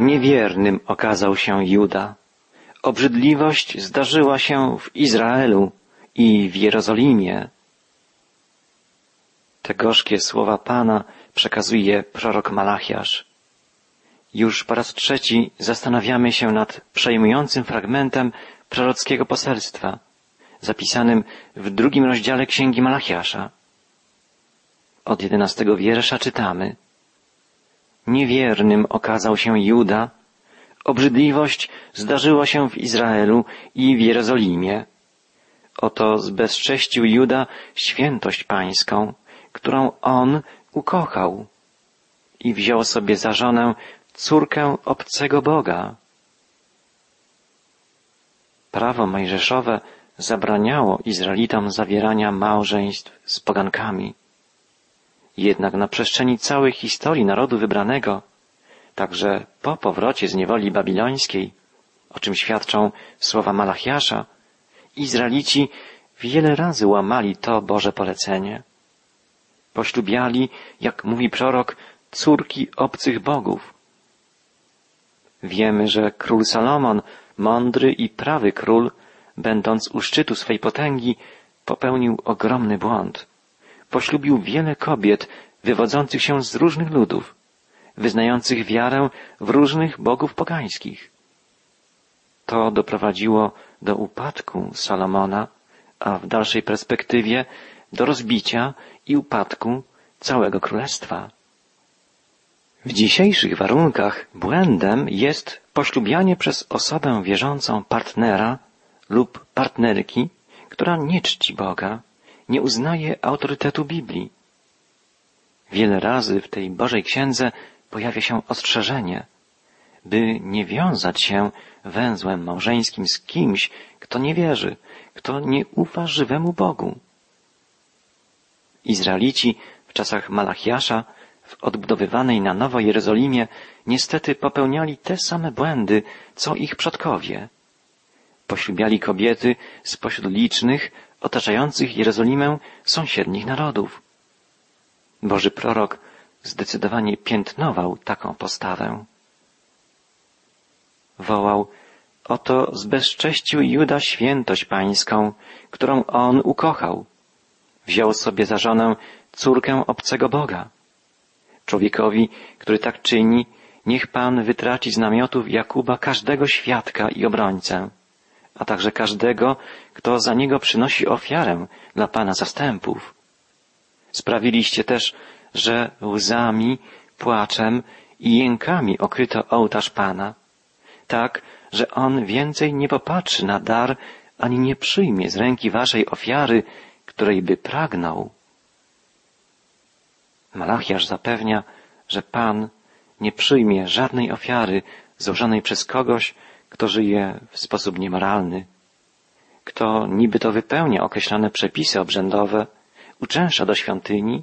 Niewiernym okazał się Juda. Obrzydliwość zdarzyła się w Izraelu i w Jerozolimie. Te gorzkie słowa Pana przekazuje prorok Malachiasz. Już po raz trzeci zastanawiamy się nad przejmującym fragmentem prorockiego poselstwa, zapisanym w drugim rozdziale Księgi Malachiasza. Od jedenastego wiersza czytamy Niewiernym okazał się Juda, obrzydliwość zdarzyła się w Izraelu i w Jerozolimie. Oto zbezcześcił Juda świętość pańską, którą on ukochał i wziął sobie za żonę córkę obcego Boga. Prawo mojżeszowe zabraniało Izraelitom zawierania małżeństw z pogankami. Jednak na przestrzeni całej historii narodu wybranego, także po powrocie z niewoli babilońskiej, o czym świadczą słowa Malachiasza, Izraelici wiele razy łamali to Boże polecenie. Poślubiali, jak mówi prorok, córki obcych bogów. Wiemy, że król Salomon, mądry i prawy król, będąc u szczytu swej potęgi, popełnił ogromny błąd. Poślubił wiele kobiet wywodzących się z różnych ludów, wyznających wiarę w różnych bogów pogańskich. To doprowadziło do upadku Salomona, a w dalszej perspektywie do rozbicia i upadku całego królestwa. W dzisiejszych warunkach błędem jest poślubianie przez osobę wierzącą partnera lub partnerki, która nie czci Boga, nie uznaje autorytetu Biblii. Wiele razy w tej Bożej Księdze pojawia się ostrzeżenie, by nie wiązać się węzłem małżeńskim z kimś, kto nie wierzy, kto nie ufa żywemu Bogu. Izraelici w czasach Malachiasza w odbudowywanej na nowo Jerozolimie niestety popełniali te same błędy, co ich przodkowie. Poślubiali kobiety spośród licznych, otaczających Jerozolimę sąsiednich narodów. Boży prorok zdecydowanie piętnował taką postawę. Wołał, oto zbezcześcił Juda świętość pańską, którą on ukochał. Wziął sobie za żonę córkę obcego Boga. Człowiekowi, który tak czyni, niech Pan wytraci z namiotów Jakuba każdego świadka i obrońcę, a także każdego, kto za niego przynosi ofiarę dla Pana zastępów. Sprawiliście też, że łzami, płaczem i jękami okryto ołtarz Pana, tak, że On więcej nie popatrzy na dar, ani nie przyjmie z ręki waszej ofiary, której by pragnął. Malachiarz zapewnia, że Pan nie przyjmie żadnej ofiary złożonej przez kogoś, kto żyje w sposób niemoralny, kto niby to wypełnia określone przepisy obrzędowe, uczęszcza do świątyni,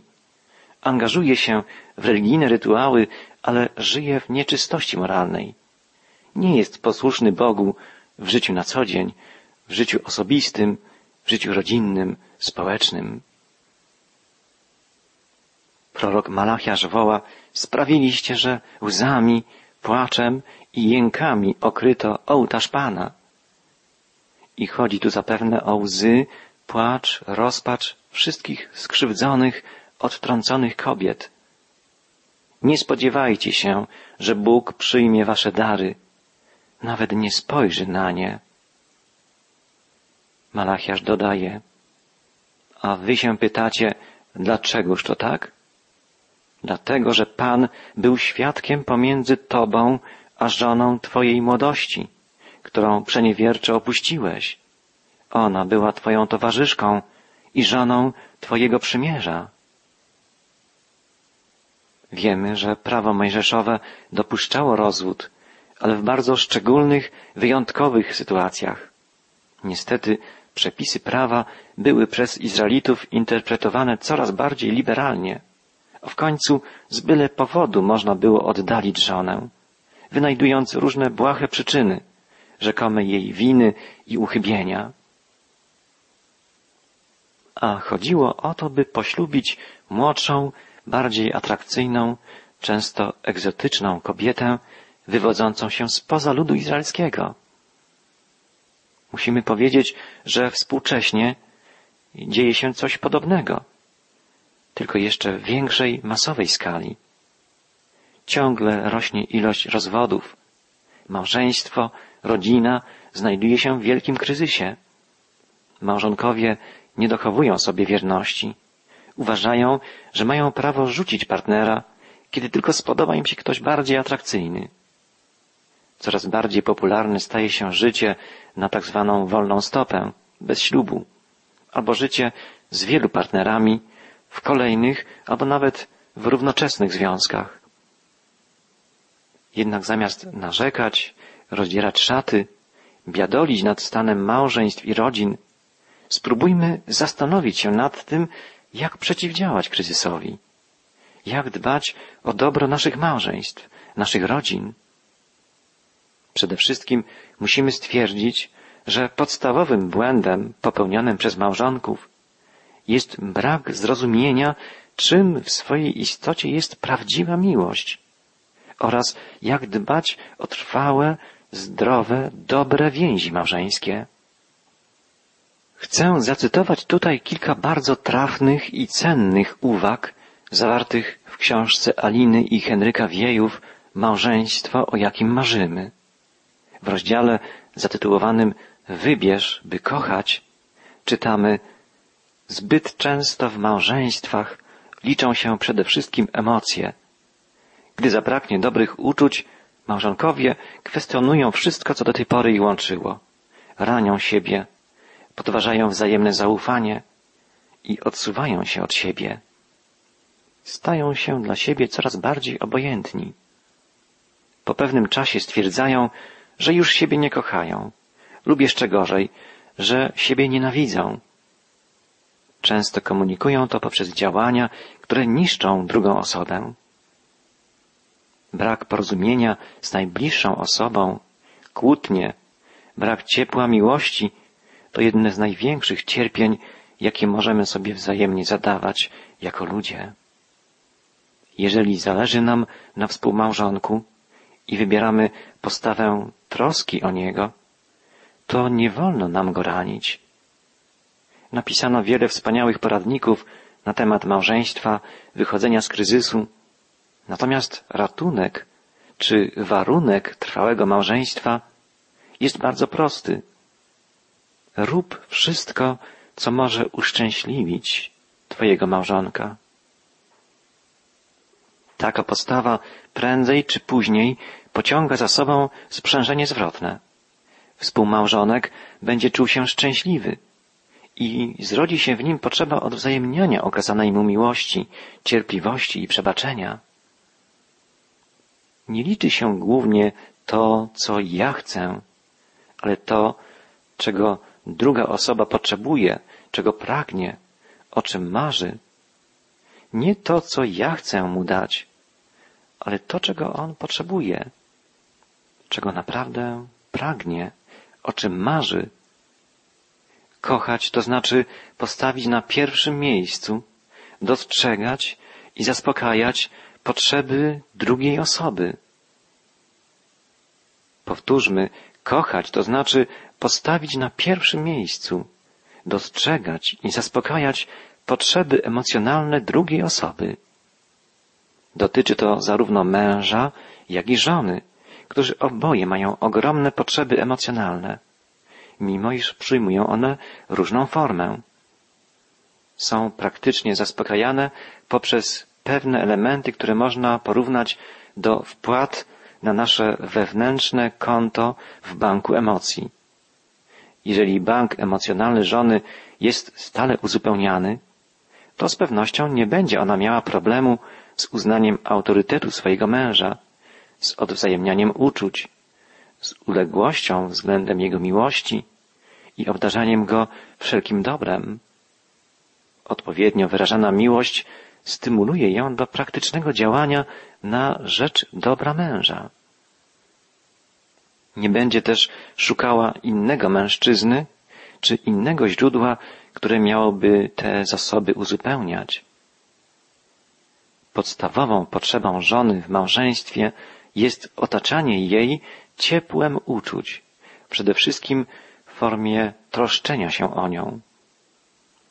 angażuje się w religijne rytuały, ale żyje w nieczystości moralnej. Nie jest posłuszny Bogu w życiu na co dzień, w życiu osobistym, w życiu rodzinnym, społecznym. Prorok Malachiarz woła, sprawiliście, że łzami, płaczem i jękami okryto ołtarz Pana. I chodzi tu zapewne o łzy, płacz, rozpacz wszystkich skrzywdzonych, odtrąconych kobiet. Nie spodziewajcie się, że Bóg przyjmie wasze dary, nawet nie spojrzy na nie. Malachiarz dodaje, a wy się pytacie, dlaczegoż to tak? Dlatego, że Pan był świadkiem pomiędzy Tobą a żoną Twojej młodości, którą przeniewierczo opuściłeś. Ona była Twoją towarzyszką i żoną Twojego przymierza. Wiemy, że prawo mojżeszowe dopuszczało rozwód, ale w bardzo szczególnych, wyjątkowych sytuacjach. Niestety przepisy prawa były przez Izraelitów interpretowane coraz bardziej liberalnie. W końcu z byle powodu można było oddalić żonę, wynajdując różne błahe przyczyny, rzekome jej winy i uchybienia. A chodziło o to, by poślubić młodszą, bardziej atrakcyjną, często egzotyczną kobietę wywodzącą się spoza ludu izraelskiego. Musimy powiedzieć, że współcześnie dzieje się coś podobnego, tylko jeszcze w większej, masowej skali. Ciągle rośnie ilość rozwodów. Małżeństwo, rodzina znajduje się w wielkim kryzysie. Małżonkowie nie dochowują sobie wierności. Uważają, że mają prawo rzucić partnera, kiedy tylko spodoba im się ktoś bardziej atrakcyjny. Coraz bardziej popularne staje się życie na tak zwaną wolną stopę, bez ślubu, albo życie z wielu partnerami w kolejnych albo nawet w równoczesnych związkach. Jednak zamiast narzekać, rozdzierać szaty, biadolić nad stanem małżeństw i rodzin, spróbujmy zastanowić się nad tym, jak przeciwdziałać kryzysowi, jak dbać o dobro naszych małżeństw, naszych rodzin. Przede wszystkim musimy stwierdzić, że podstawowym błędem popełnionym przez małżonków jest brak zrozumienia, czym w swojej istocie jest prawdziwa miłość oraz jak dbać o trwałe, zdrowe, dobre więzi małżeńskie. Chcę zacytować tutaj kilka bardzo trafnych i cennych uwag zawartych w książce Aliny i Henryka Wiejów Małżeństwo, o jakim marzymy. W rozdziale zatytułowanym Wybierz, by kochać, czytamy Zbyt często w małżeństwach liczą się przede wszystkim emocje. Gdy zabraknie dobrych uczuć, małżonkowie kwestionują wszystko, co do tej pory ich łączyło. Ranią siebie, podważają wzajemne zaufanie i odsuwają się od siebie. Stają się dla siebie coraz bardziej obojętni. Po pewnym czasie stwierdzają, że już siebie nie kochają, lub jeszcze gorzej, że siebie nienawidzą. Często komunikują to poprzez działania, które niszczą drugą osobę. Brak porozumienia z najbliższą osobą, kłótnie, brak ciepła miłości to jedne z największych cierpień, jakie możemy sobie wzajemnie zadawać jako ludzie. Jeżeli zależy nam na współmałżonku i wybieramy postawę troski o niego, to nie wolno nam go ranić. Napisano wiele wspaniałych poradników na temat małżeństwa, wychodzenia z kryzysu. Natomiast ratunek czy warunek trwałego małżeństwa jest bardzo prosty. Rób wszystko, co może uszczęśliwić Twojego małżonka. Taka postawa prędzej czy później pociąga za sobą sprzężenie zwrotne. Współmałżonek będzie czuł się szczęśliwy i zrodzi się w nim potrzeba odwzajemniania okazanej mu miłości, cierpliwości i przebaczenia. Nie liczy się głównie to, co ja chcę, ale to, czego druga osoba potrzebuje, czego pragnie, o czym marzy. Nie to, co ja chcę mu dać, ale to, czego on potrzebuje, czego naprawdę pragnie, o czym marzy. Kochać to znaczy postawić na pierwszym miejscu, dostrzegać i zaspokajać potrzeby drugiej osoby. Powtórzmy, kochać to znaczy postawić na pierwszym miejscu, dostrzegać i zaspokajać potrzeby emocjonalne drugiej osoby. Dotyczy to zarówno męża, jak i żony, którzy oboje mają ogromne potrzeby emocjonalne, mimo iż przyjmują one różną formę. Są praktycznie zaspokajane poprzez pewne elementy, które można porównać do wpłat na nasze wewnętrzne konto w banku emocji. Jeżeli bank emocjonalny żony jest stale uzupełniany, to z pewnością nie będzie ona miała problemu z uznaniem autorytetu swojego męża, z odwzajemnianiem uczuć, z uległością względem Jego miłości i obdarzaniem Go wszelkim dobrem. Odpowiednio wyrażana miłość stymuluje ją do praktycznego działania na rzecz dobra męża. Nie będzie też szukała innego mężczyzny czy innego źródła, które miałoby te zasoby uzupełniać. Podstawową potrzebą żony w małżeństwie jest otaczanie jej ciepłem uczuć, przede wszystkim w formie troszczenia się o nią.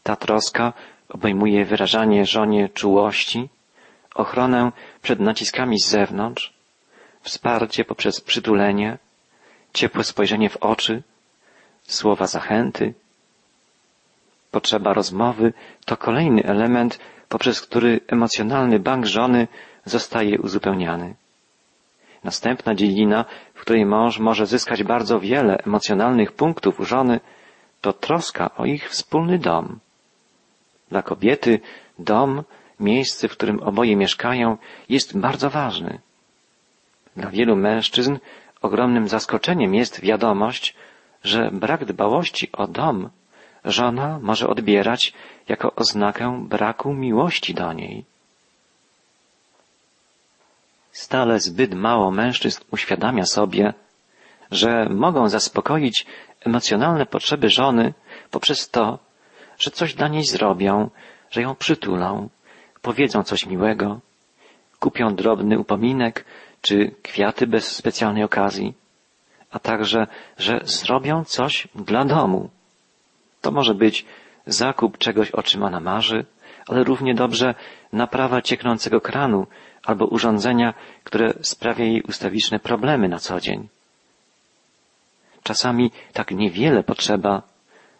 Ta troska obejmuje wyrażanie żonie czułości, ochronę przed naciskami z zewnątrz, wsparcie poprzez przytulenie, ciepłe spojrzenie w oczy, słowa zachęty. Potrzeba rozmowy to kolejny element, poprzez który emocjonalny bank żony zostaje uzupełniany. Następna dziedzina, w której mąż może zyskać bardzo wiele emocjonalnych punktów u żony, to troska o ich wspólny dom. Dla kobiety dom, miejsce, w którym oboje mieszkają, jest bardzo ważny. Dla wielu mężczyzn ogromnym zaskoczeniem jest wiadomość, że brak dbałości o dom żona może odbierać jako oznakę braku miłości do niej. Stale zbyt mało mężczyzn uświadamia sobie, że mogą zaspokoić emocjonalne potrzeby żony poprzez to, że coś dla niej zrobią, że ją przytulą, powiedzą coś miłego, kupią drobny upominek czy kwiaty bez specjalnej okazji, a także, że zrobią coś dla domu. To może być zakup czegoś, o czym ona marzy, ale równie dobrze naprawa cieknącego kranu albo urządzenia, które sprawia jej ustawiczne problemy na co dzień. Czasami tak niewiele potrzeba,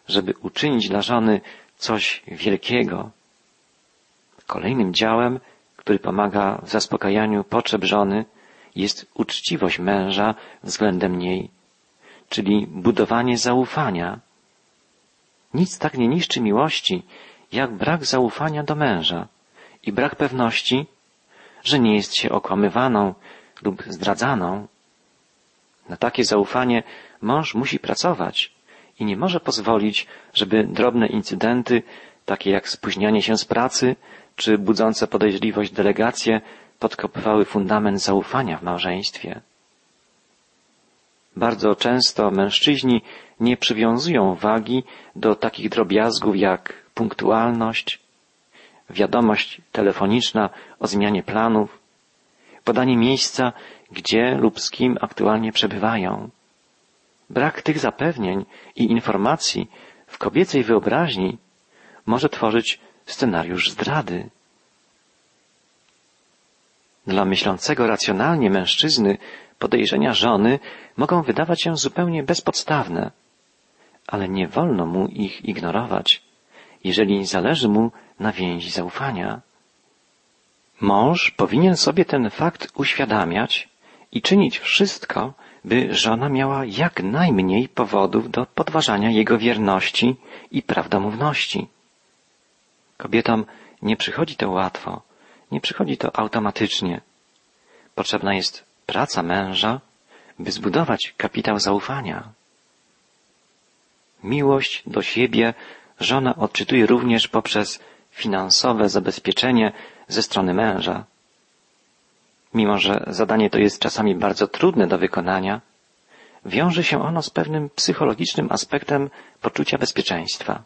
żeby uczynić dla żony coś wielkiego. Kolejnym działem, który pomaga w zaspokajaniu potrzeb żony, jest uczciwość męża względem niej, czyli budowanie zaufania. Nic tak nie niszczy miłości, jak brak zaufania do męża i brak pewności, że nie jest się okłamywaną lub zdradzaną. Na takie zaufanie mąż musi pracować i nie może pozwolić, żeby drobne incydenty, takie jak spóźnianie się z pracy czy budzące podejrzliwość delegacje, podkopywały fundament zaufania w małżeństwie. Bardzo często mężczyźni nie przywiązują wagi do takich drobiazgów jak punktualność, wiadomość telefoniczna o zmianie planów, podanie miejsca, gdzie lub z kim aktualnie przebywają. Brak tych zapewnień i informacji w kobiecej wyobraźni może tworzyć scenariusz zdrady. Dla myślącego racjonalnie mężczyzny podejrzenia żony mogą wydawać się zupełnie bezpodstawne, ale nie wolno mu ich ignorować, jeżeli zależy mu na więzi zaufania. Mąż powinien sobie ten fakt uświadamiać i czynić wszystko, by żona miała jak najmniej powodów do podważania jego wierności i prawdomówności. Kobietom nie przychodzi to łatwo, nie przychodzi to automatycznie. Potrzebna jest praca męża, by zbudować kapitał zaufania. Miłość do siebie żona odczytuje również poprzez finansowe zabezpieczenie ze strony męża. Mimo, że zadanie to jest czasami bardzo trudne do wykonania, wiąże się ono z pewnym psychologicznym aspektem poczucia bezpieczeństwa.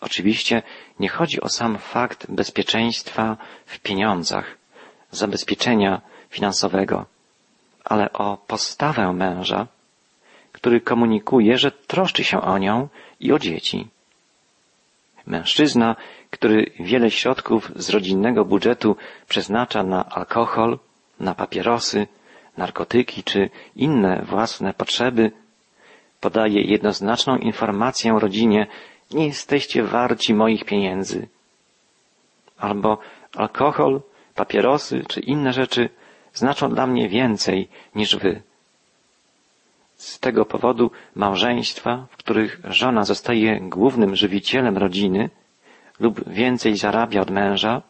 Oczywiście nie chodzi o sam fakt bezpieczeństwa w pieniądzach, zabezpieczenia finansowego, ale o postawę męża, który komunikuje, że troszczy się o nią i o dzieci. Mężczyzna, który wiele środków z rodzinnego budżetu przeznacza na alkohol, na papierosy, narkotyki czy inne własne potrzeby, podaje jednoznaczną informację rodzinie, nie jesteście warci moich pieniędzy. Albo alkohol, papierosy czy inne rzeczy znaczą dla mnie więcej niż wy. Z tego powodu małżeństwa, w których żona zostaje głównym żywicielem rodziny lub więcej zarabia od męża,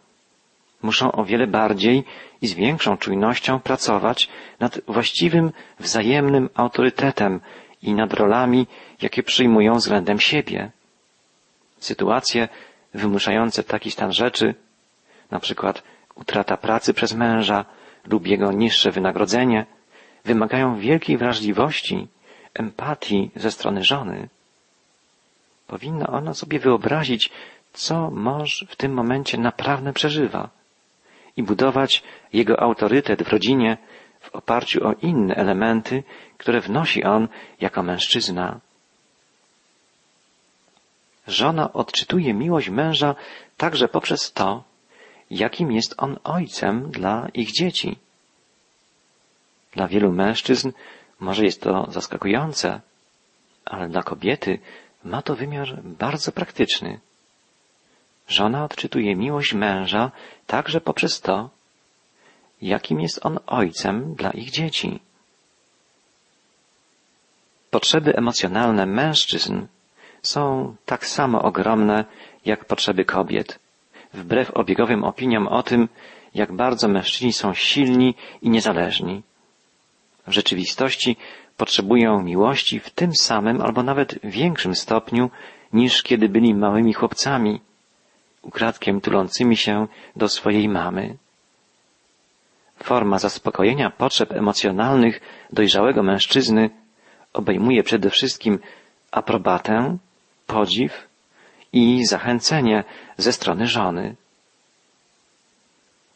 muszą o wiele bardziej i z większą czujnością pracować nad właściwym wzajemnym autorytetem i nad rolami, jakie przyjmują względem siebie. Sytuacje wymuszające taki stan rzeczy, na przykład utrata pracy przez męża lub jego niższe wynagrodzenie, wymagają wielkiej wrażliwości, empatii ze strony żony. Powinna ona sobie wyobrazić, co mąż w tym momencie naprawdę przeżywa i budować jego autorytet w rodzinie w oparciu o inne elementy, które wnosi on jako mężczyzna. Żona odczytuje miłość męża także poprzez to, jakim jest on ojcem dla ich dzieci. Dla wielu mężczyzn może jest to zaskakujące, ale dla kobiety ma to wymiar bardzo praktyczny. Żona odczytuje miłość męża także poprzez to, jakim jest on ojcem dla ich dzieci. Potrzeby emocjonalne mężczyzn są tak samo ogromne jak potrzeby kobiet, wbrew obiegowym opiniom o tym, jak bardzo mężczyźni są silni i niezależni. W rzeczywistości potrzebują miłości w tym samym albo nawet większym stopniu niż kiedy byli małymi chłopcami, ukradkiem tulącymi się do swojej mamy. Forma zaspokojenia potrzeb emocjonalnych dojrzałego mężczyzny obejmuje przede wszystkim aprobatę, podziw i zachęcenie ze strony żony.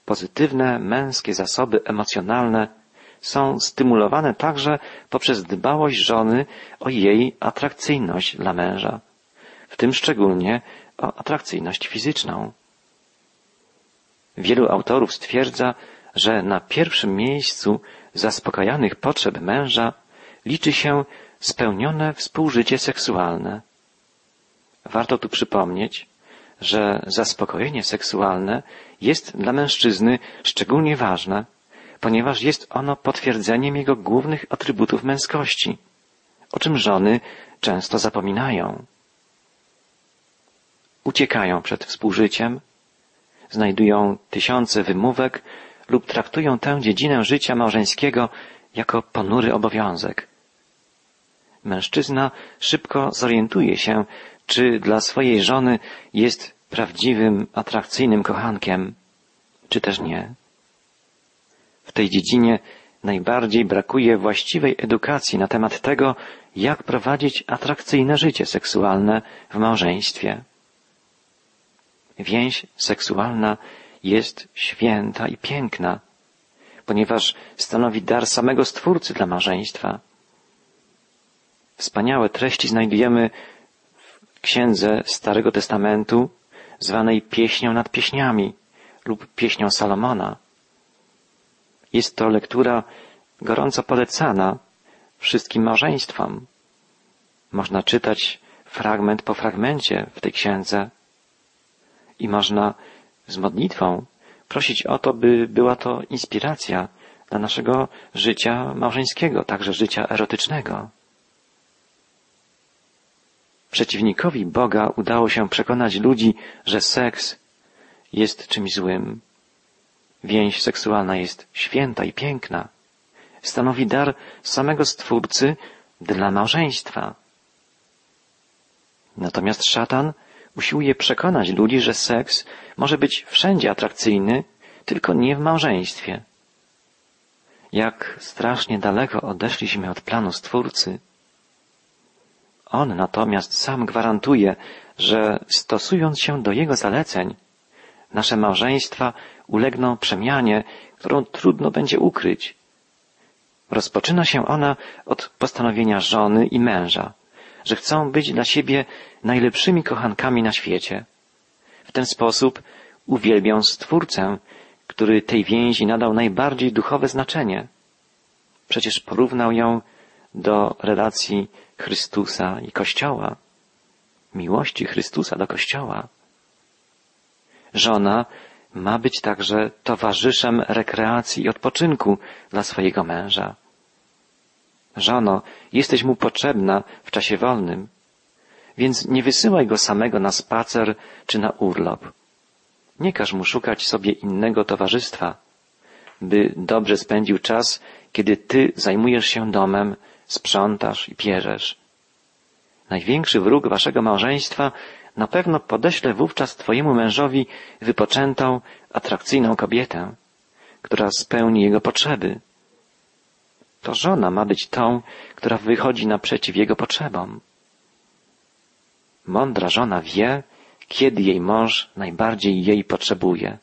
Pozytywne męskie zasoby emocjonalne są stymulowane także poprzez dbałość żony o jej atrakcyjność dla męża, w tym szczególnie o atrakcyjność fizyczną. Wielu autorów stwierdza, że na pierwszym miejscu zaspokajanych potrzeb męża liczy się spełnione współżycie seksualne. Warto tu przypomnieć, że zaspokojenie seksualne jest dla mężczyzny szczególnie ważne, ponieważ jest ono potwierdzeniem jego głównych atrybutów męskości, o czym żony często zapominają. Uciekają przed współżyciem, znajdują tysiące wymówek lub traktują tę dziedzinę życia małżeńskiego jako ponury obowiązek. Mężczyzna szybko zorientuje się, czy dla swojej żony jest prawdziwym, atrakcyjnym kochankiem, czy też nie. W tej dziedzinie najbardziej brakuje właściwej edukacji na temat tego, jak prowadzić atrakcyjne życie seksualne w małżeństwie. Więź seksualna jest święta i piękna, ponieważ stanowi dar samego Stwórcy dla małżeństwa. Wspaniałe treści znajdujemy w księdze Starego Testamentu, zwanej Pieśnią nad Pieśniami lub Pieśnią Salomona. Jest to lektura gorąco polecana wszystkim małżeństwom. Można czytać fragment po fragmencie w tej księdze i można z modlitwą prosić o to, by była to inspiracja dla naszego życia małżeńskiego, także życia erotycznego. Przeciwnikowi Boga udało się przekonać ludzi, że seks jest czymś złym. Więź seksualna jest święta i piękna. Stanowi dar samego Stwórcy dla małżeństwa. Natomiast szatan usiłuje przekonać ludzi, że seks może być wszędzie atrakcyjny, tylko nie w małżeństwie. Jak strasznie daleko odeszliśmy od planu Stwórcy. On natomiast sam gwarantuje, że stosując się do Jego zaleceń, nasze małżeństwa ulegną przemianie, którą trudno będzie ukryć. Rozpoczyna się ona od postanowienia żony i męża, że chcą być dla siebie najlepszymi kochankami na świecie. W ten sposób uwielbią Stwórcę, który tej więzi nadał najbardziej duchowe znaczenie. Przecież porównał ją do relacji Chrystusa i Kościoła, miłości Chrystusa do Kościoła. Żona ma być także towarzyszem rekreacji i odpoczynku dla swojego męża. Żono, jesteś mu potrzebna w czasie wolnym, więc nie wysyłaj go samego na spacer czy na urlop. Nie każ mu szukać sobie innego towarzystwa, by dobrze spędził czas, kiedy ty zajmujesz się domem, sprzątasz i pierzesz. Największy wróg waszego małżeństwa na pewno podeślę wówczas twojemu mężowi wypoczętą, atrakcyjną kobietę, która spełni jego potrzeby. To żona ma być tą, która wychodzi naprzeciw jego potrzebom. Mądra żona wie, kiedy jej mąż najbardziej jej potrzebuje.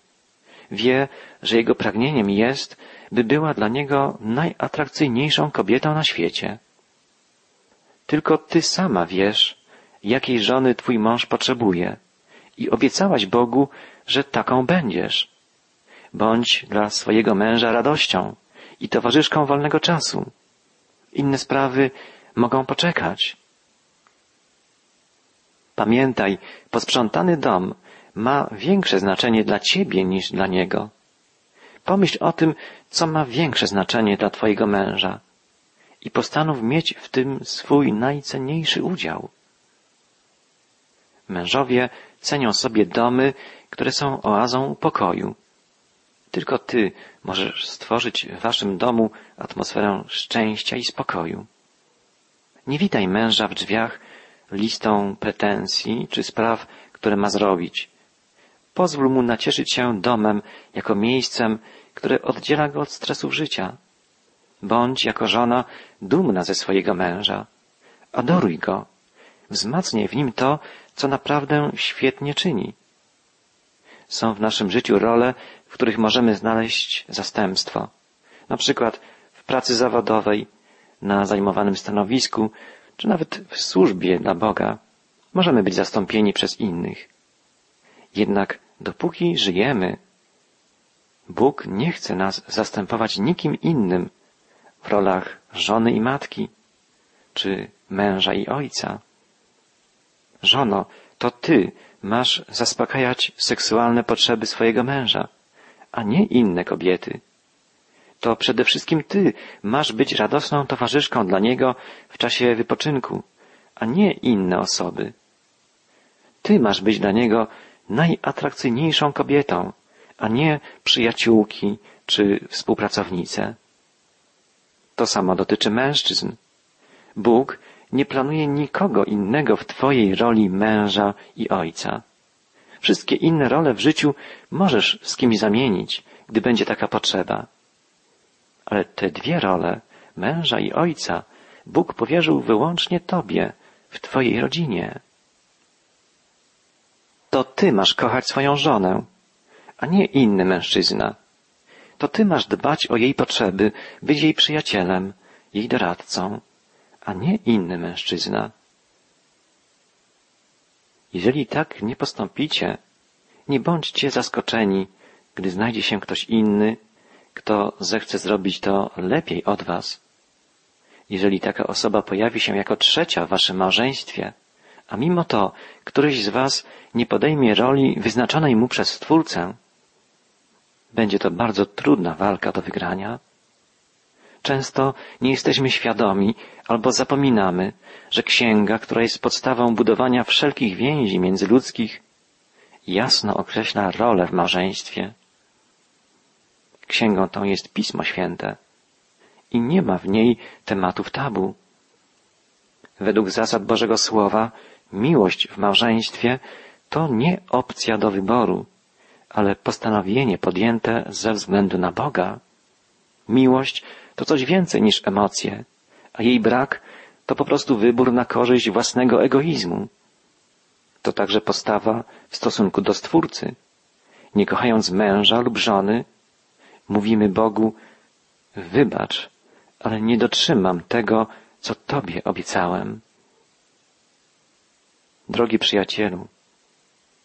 Wie, że jego pragnieniem jest, by była dla niego najatrakcyjniejszą kobietą na świecie. Tylko ty sama wiesz, jakiej żony twój mąż potrzebuje i obiecałaś Bogu, że taką będziesz. Bądź dla swojego męża radością i towarzyszką wolnego czasu. Inne sprawy mogą poczekać. Pamiętaj, posprzątany dom ma większe znaczenie dla ciebie niż dla niego. Pomyśl o tym, co ma większe znaczenie dla twojego męża i postanów mieć w tym swój najcenniejszy udział. Mężowie cenią sobie domy, które są oazą pokoju. Tylko ty możesz stworzyć w waszym domu atmosferę szczęścia i spokoju. Nie witaj męża w drzwiach listą pretensji czy spraw, które ma zrobić. Pozwól mu nacieszyć się domem jako miejscem, które oddziela go od stresów życia. Bądź jako żona dumna ze swojego męża. Adoruj go. Wzmacnij w nim to, co naprawdę świetnie czyni. Są w naszym życiu role, w których możemy znaleźć zastępstwo. Na przykład w pracy zawodowej, na zajmowanym stanowisku, czy nawet w służbie dla Boga. Możemy być zastąpieni przez innych. Jednak dopóki żyjemy, Bóg nie chce nas zastępować nikim innym w rolach żony i matki, czy męża i ojca. Żono, to ty masz zaspokajać seksualne potrzeby swojego męża, a nie inne kobiety. To przede wszystkim ty masz być radosną towarzyszką dla niego w czasie wypoczynku, a nie inne osoby. Ty masz być dla niego najatrakcyjniejszą kobietą, a nie przyjaciółki czy współpracownice. To samo dotyczy mężczyzn. Bóg nie planuje nikogo innego w Twojej roli męża i ojca. Wszystkie inne role w życiu możesz z kimś zamienić, gdy będzie taka potrzeba. Ale te dwie role, męża i ojca, Bóg powierzył wyłącznie Tobie, w Twojej rodzinie. To Ty masz kochać swoją żonę, a nie inny mężczyzna. To Ty masz dbać o jej potrzeby, być jej przyjacielem, jej doradcą, a nie inny mężczyzna. Jeżeli tak nie postąpicie, nie bądźcie zaskoczeni, gdy znajdzie się ktoś inny, kto zechce zrobić to lepiej od was. Jeżeli taka osoba pojawi się jako trzecia w waszym małżeństwie, a mimo to któryś z was nie podejmie roli wyznaczonej mu przez Stwórcę, będzie to bardzo trudna walka do wygrania. Często nie jesteśmy świadomi albo zapominamy, że księga, która jest podstawą budowania wszelkich więzi międzyludzkich, jasno określa rolę w małżeństwie. Księgą tą jest Pismo Święte i nie ma w niej tematów tabu. Według zasad Bożego Słowa miłość w małżeństwie to nie opcja do wyboru, ale postanowienie podjęte ze względu na Boga. Miłość to coś więcej niż emocje, a jej brak to po prostu wybór na korzyść własnego egoizmu. To także postawa w stosunku do Stwórcy. Nie kochając męża lub żony, mówimy Bogu, wybacz, ale nie dotrzymam tego, co Tobie obiecałem. Drogi przyjacielu,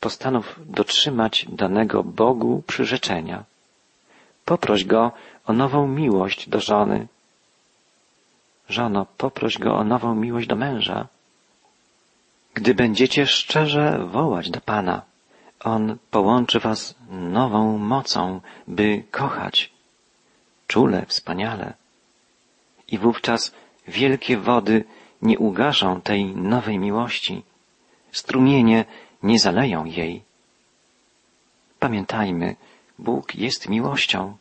postanów dotrzymać danego Bogu przyrzeczenia. Poproś Go o nową miłość do żony. Żono, poproś Go o nową miłość do męża. Gdy będziecie szczerze wołać do Pana, On połączy Was nową mocą, by kochać. Czule, wspaniale. I wówczas wielkie wody nie ugaszą tej nowej miłości. Strumienie nie zaleją jej. Pamiętajmy, Bóg jest miłością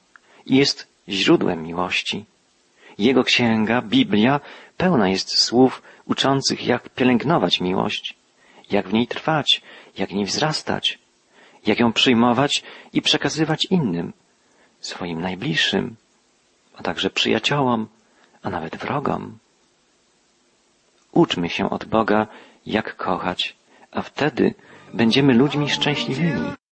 i jest źródłem miłości. Jego księga, Biblia, pełna jest słów uczących, jak pielęgnować miłość, jak w niej trwać, jak niej wzrastać, jak ją przyjmować i przekazywać innym, swoim najbliższym, a także przyjaciołom, a nawet wrogom. Uczmy się od Boga, jak kochać, a wtedy będziemy ludźmi szczęśliwymi.